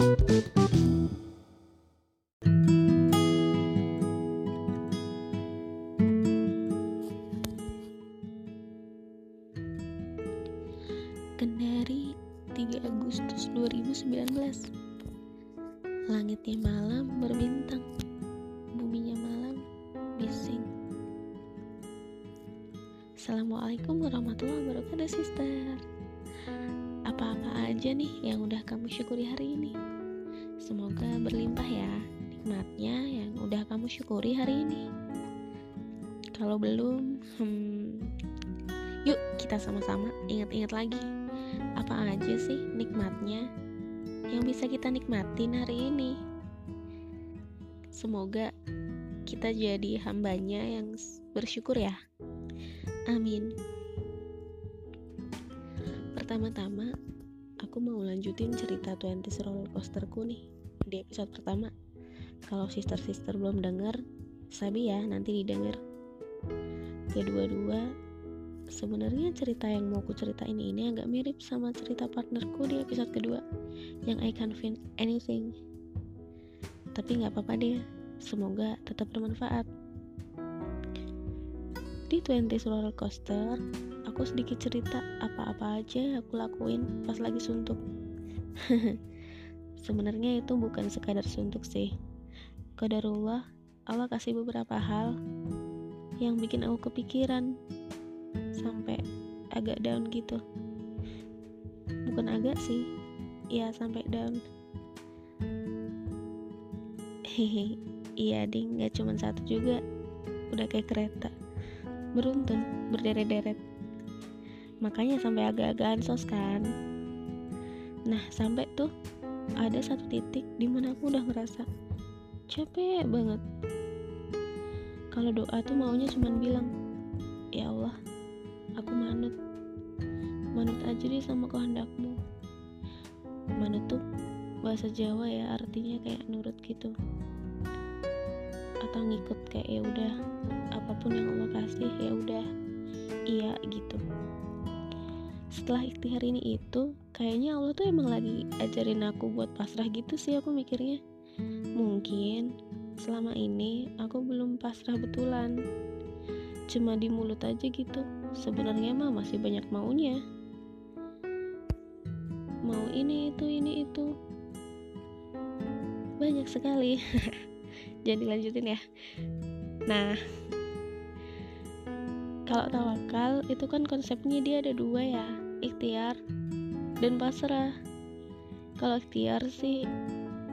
Kendari 3 Agustus 2019 Langitnya malam berbintang Buminya malam bising. Assalamualaikum warahmatullahi wabarakatuh sister. Apa-apa aja nih yang udah kamu syukuri hari ini Semoga berlimpah ya nikmatnya yang udah kamu syukuri hari ini Kalau belum, hmm, yuk kita sama-sama ingat-ingat lagi apa aja sih nikmatnya yang bisa kita nikmatin hari ini. Semoga kita jadi hambanya yang bersyukur ya. Amin. Pertama-tama, aku mau lanjutin cerita 20 roller coasterku nih di episode pertama. Kalau sister-sister belum denger, sabi ya nanti didengar. Kedua-dua, sebenarnya cerita yang mau aku ceritain ini agak mirip sama cerita partnerku di episode kedua yang I can't find anything tapi nggak apa-apa deh semoga tetap bermanfaat di 20 roller coaster aku sedikit cerita apa-apa aja yang aku lakuin pas lagi suntuk. Sebenarnya itu bukan sekadar suntuk sih. Qadarullah Allah kasih beberapa hal yang bikin aku kepikiran sampai agak down gitu. Bukan agak sih ya sampai down. Hehe iya ding nggak cuma satu juga. Udah kayak kereta. Beruntun berderet-deret makanya sampai agak-agak ansos kan. Nah sampai tuh ada satu titik di mana aku udah ngerasa capek banget. Kalau doa tuh maunya cuman bilang ya Allah aku manut. Manut aja deh sama kehendakmu. Manut tuh bahasa Jawa ya artinya kayak nurut gitu. Atau ngikut kayak ya udah apa pun yang Allah kasih ya udah iya gitu setelah ikhtiar ini itu kayaknya Allah tuh emang lagi ajarin aku buat pasrah gitu sih aku mikirnya. Mungkin selama ini aku belum pasrah betulan. Cuma di mulut aja gitu. Sebenarnya mah masih banyak maunya. Mau ini itu ini itu. Banyak sekali. Jadi lanjutin ya. Nah kalau tawakal itu kan konsepnya dia ada dua ya ikhtiar dan pasrah. Kalau ikhtiar sih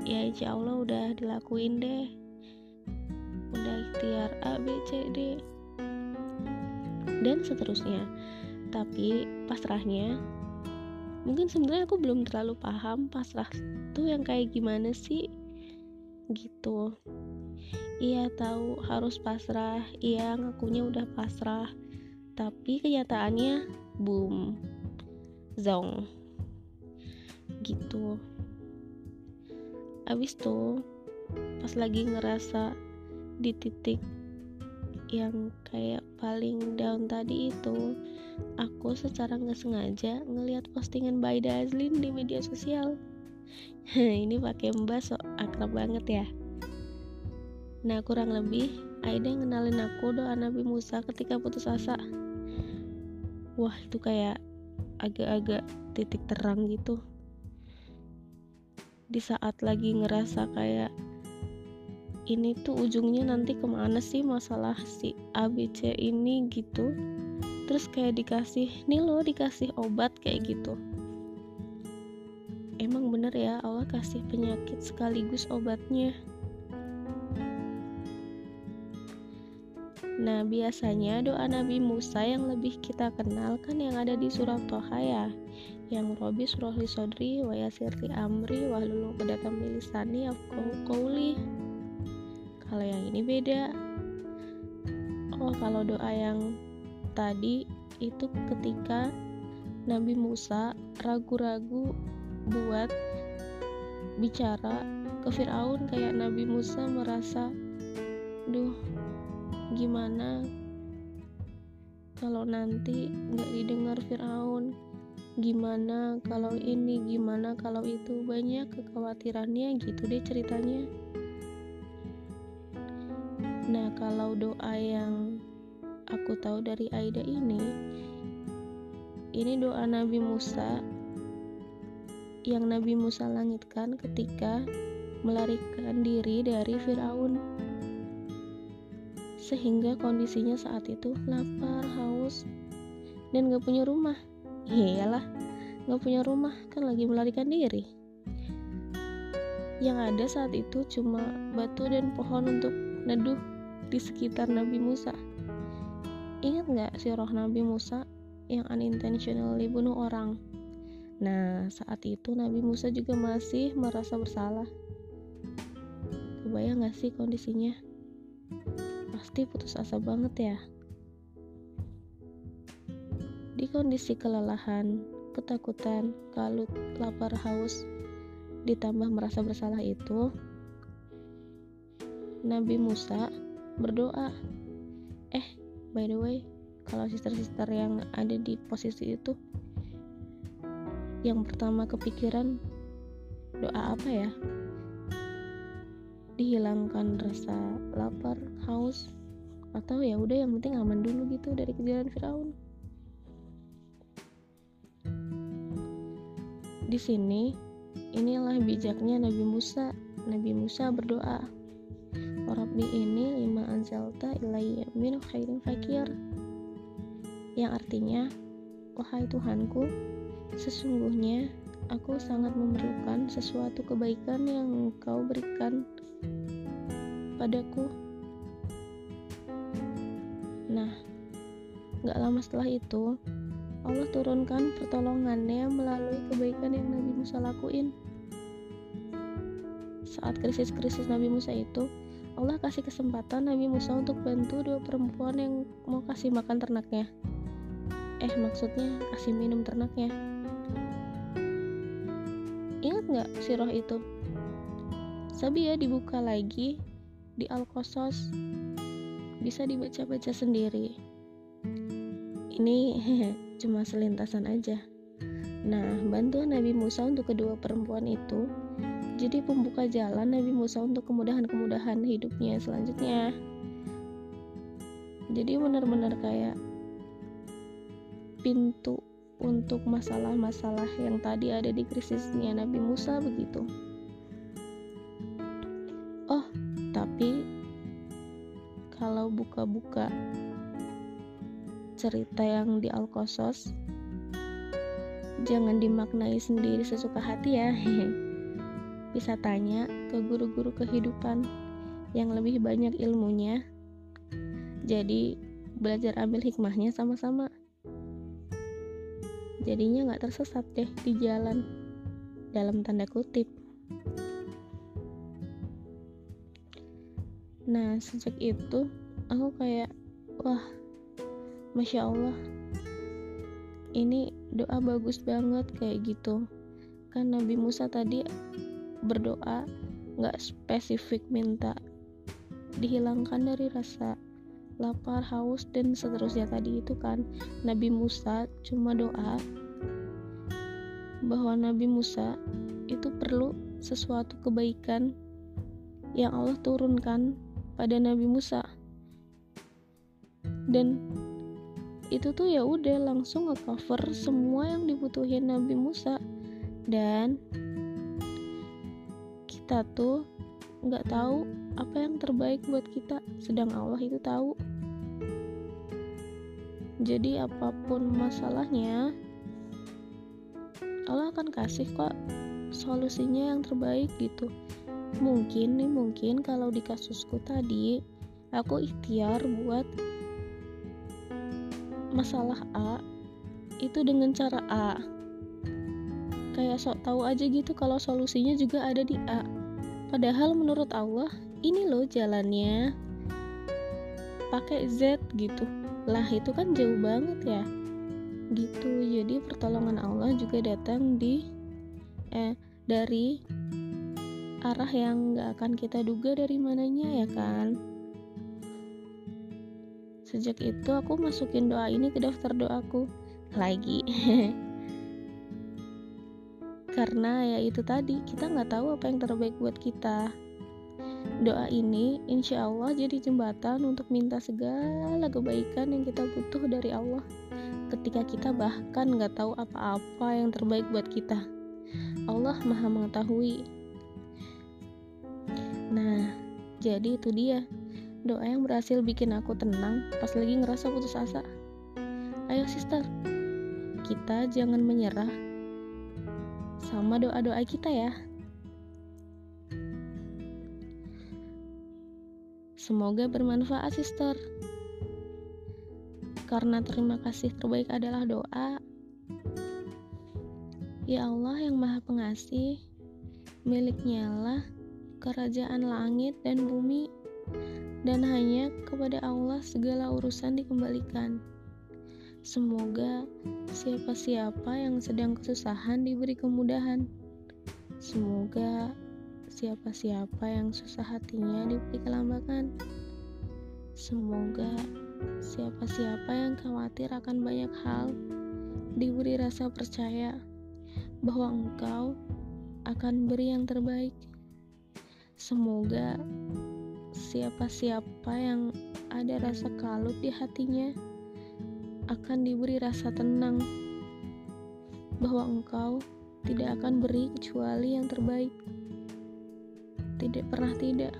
ya insya Allah udah dilakuin deh. Udah ikhtiar A B C D. Dan seterusnya. Tapi pasrahnya mungkin sebenarnya aku belum terlalu paham pasrah tuh yang kayak gimana sih gitu. Iya tahu harus pasrah. Iya ngakunya udah pasrah. Tapi kenyataannya boom zong. Gitu. Abis tuh pas lagi ngerasa di titik yang kayak paling down tadi itu aku secara nggak sengaja ngelihat postingan Baida Azlin di media sosial. Ini pakai mbak so akrab banget ya. Nah kurang lebih Aida ngenalin aku doa Nabi Musa ketika putus asa. Wah itu kayak agak-agak titik terang gitu. Di saat lagi ngerasa kayak ini tuh ujungnya nanti ke mana sih masalah si ABC ini? gitu. Terus kayak dikasih nih lo dikasih obat kayak gitu. Emang bener ya Allah kasih penyakit sekaligus obatnya Nah biasanya doa Nabi Musa yang lebih kita kenal kan yang ada di surah Toha ya. Yang Robi surah li sodri wa yasirli amri wa lulu kedatam milisani afkohu kauli kalau yang ini beda. Oh kalau doa yang tadi itu ketika Nabi Musa ragu-ragu buat bicara ke Firaun kayak Nabi Musa merasa duh gimana kalau nanti nggak didengar Firaun? Gimana kalau ini? Gimana kalau itu? Banyak kekhawatirannya gitu deh ceritanya. Nah kalau doa yang aku tahu dari Aida ini ini doa Nabi Musa yang Nabi Musa langitkan ketika melarikan diri dari Firaun sehingga kondisinya saat itu lapar haus dan gak punya rumah. Iyalah nggak punya rumah kan lagi melarikan diri. Yang ada saat itu cuma batu dan pohon untuk neduh di sekitar Nabi Musa. Ingat nggak si roh Nabi Musa yang unintentionally bunuh orang? Nah saat itu Nabi Musa juga masih merasa bersalah. Kebayang gak sih kondisinya pasti putus asa banget ya di kondisi kelelahan, ketakutan, kalut, lapar, haus, ditambah merasa bersalah itu, Nabi Musa berdoa. Eh, by the way, kalau sister-sister yang ada di posisi itu, yang pertama kepikiran doa apa ya? Dihilangkan rasa lapar, haus, atau ya udah yang penting aman dulu gitu dari kejaran Firaun. Di sini, inilah bijaknya Nabi Musa. Nabi Musa berdoa, Rabbi ini lima anzalta ilayya min khairin fakir. Yang artinya, wahai Tuhanku, sesungguhnya aku sangat memerlukan sesuatu kebaikan yang engkau berikan padaku. Nah, gak lama setelah itu, Allah turunkan pertolongannya melalui kebaikan yang Nabi Musa lakuin. Saat krisis-krisis Nabi Musa itu, Allah kasih kesempatan Nabi Musa untuk bantu dua perempuan yang mau kasih makan ternaknya. Eh, maksudnya kasih minum ternaknya. Ingat nggak si roh itu? Ya dibuka lagi di Al-Qasas. Bisa dibaca-baca sendiri. Ini cuma selintasan aja. Nah, bantuan Nabi Musa untuk kedua perempuan itu jadi pembuka jalan Nabi Musa untuk kemudahan-kemudahan hidupnya selanjutnya. Jadi benar-benar kayak pintu untuk masalah-masalah yang tadi ada di krisisnya Nabi Musa begitu. Kalau buka-buka cerita yang di Al-Qasas jangan dimaknai sendiri sesuka hati ya. Bisa tanya ke guru-guru kehidupan yang lebih banyak ilmunya. Jadi belajar ambil hikmahnya sama-sama. Jadinya nggak tersesat deh di jalan dalam tanda kutip nah sejak itu aku kayak wah Masya Allah ini doa bagus banget kayak gitu. Kan Nabi Musa tadi berdoa nggak spesifik minta dihilangkan dari rasa lapar, haus, dan seterusnya tadi itu kan. Nabi Musa cuma doa bahwa Nabi Musa itu perlu sesuatu kebaikan yang Allah turunkan pada Nabi Musa. Dan itu tuh ya udah langsung ngecover semua yang dibutuhin Nabi Musa. Dan kita tuh nggak tahu apa yang terbaik buat kita sedang Allah itu tahu. Jadi apa pun masalahnya Allah akan kasih kok solusinya yang terbaik gitu mungkin nih mungkin kalau di kasusku tadi aku ikhtiar buat masalah A itu dengan cara A. Kayak sok tahu aja gitu kalau solusinya juga ada di A. Padahal menurut Allah ini loh jalannya. Pakai Z gitu. Lah itu kan jauh banget ya. Gitu. Jadi pertolongan Allah juga datang di eh dari arah yang gak akan kita duga dari mananya ya kan Sejak itu aku masukin doa ini ke daftar doaku. Lagi. karena ya itu tadi kita nggak tahu apa yang terbaik buat kita doa ini insya Allah jadi jembatan untuk minta segala kebaikan yang kita butuh dari Allah ketika kita bahkan nggak tahu apa-apa yang terbaik buat kita Allah maha mengetahui nah jadi itu dia doa yang berhasil bikin aku tenang pas lagi ngerasa putus asa ayo sister kita jangan menyerah sama doa-doa kita ya. Semoga bermanfaat, sister. Karena terima kasih terbaik adalah doa. Ya Allah yang Maha Pengasih, miliknya lah kerajaan langit dan bumi, dan hanya kepada Allah segala urusan dikembalikan. Semoga siapa-siapa yang sedang kesusahan diberi kemudahan. Semoga siapa-siapa yang susah hatinya diberi kelambakan. Semoga siapa-siapa yang khawatir akan banyak hal diberi rasa percaya bahwa engkau akan beri yang terbaik. Semoga siapa-siapa yang ada rasa kalut di hatinya akan diberi rasa tenang bahwa engkau tidak akan beri kecuali yang terbaik. Tidak pernah tidak.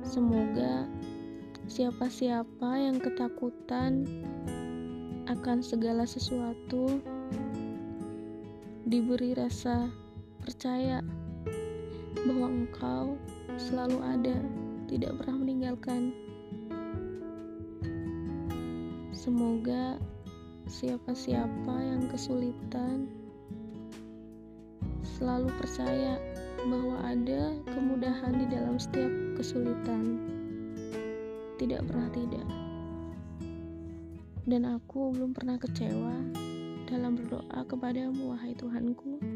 Semoga siapa-siapa yang ketakutan akan segala sesuatu diberi rasa percaya bahwa engkau selalu ada, tidak pernah meninggalkan. Semoga siapa-siapa yang kesulitan selalu percaya bahwa ada kemudahan di dalam setiap kesulitan. Tidak pernah tidak. Dan aku belum pernah kecewa dalam berdoa kepadamu, wahai Tuhanku.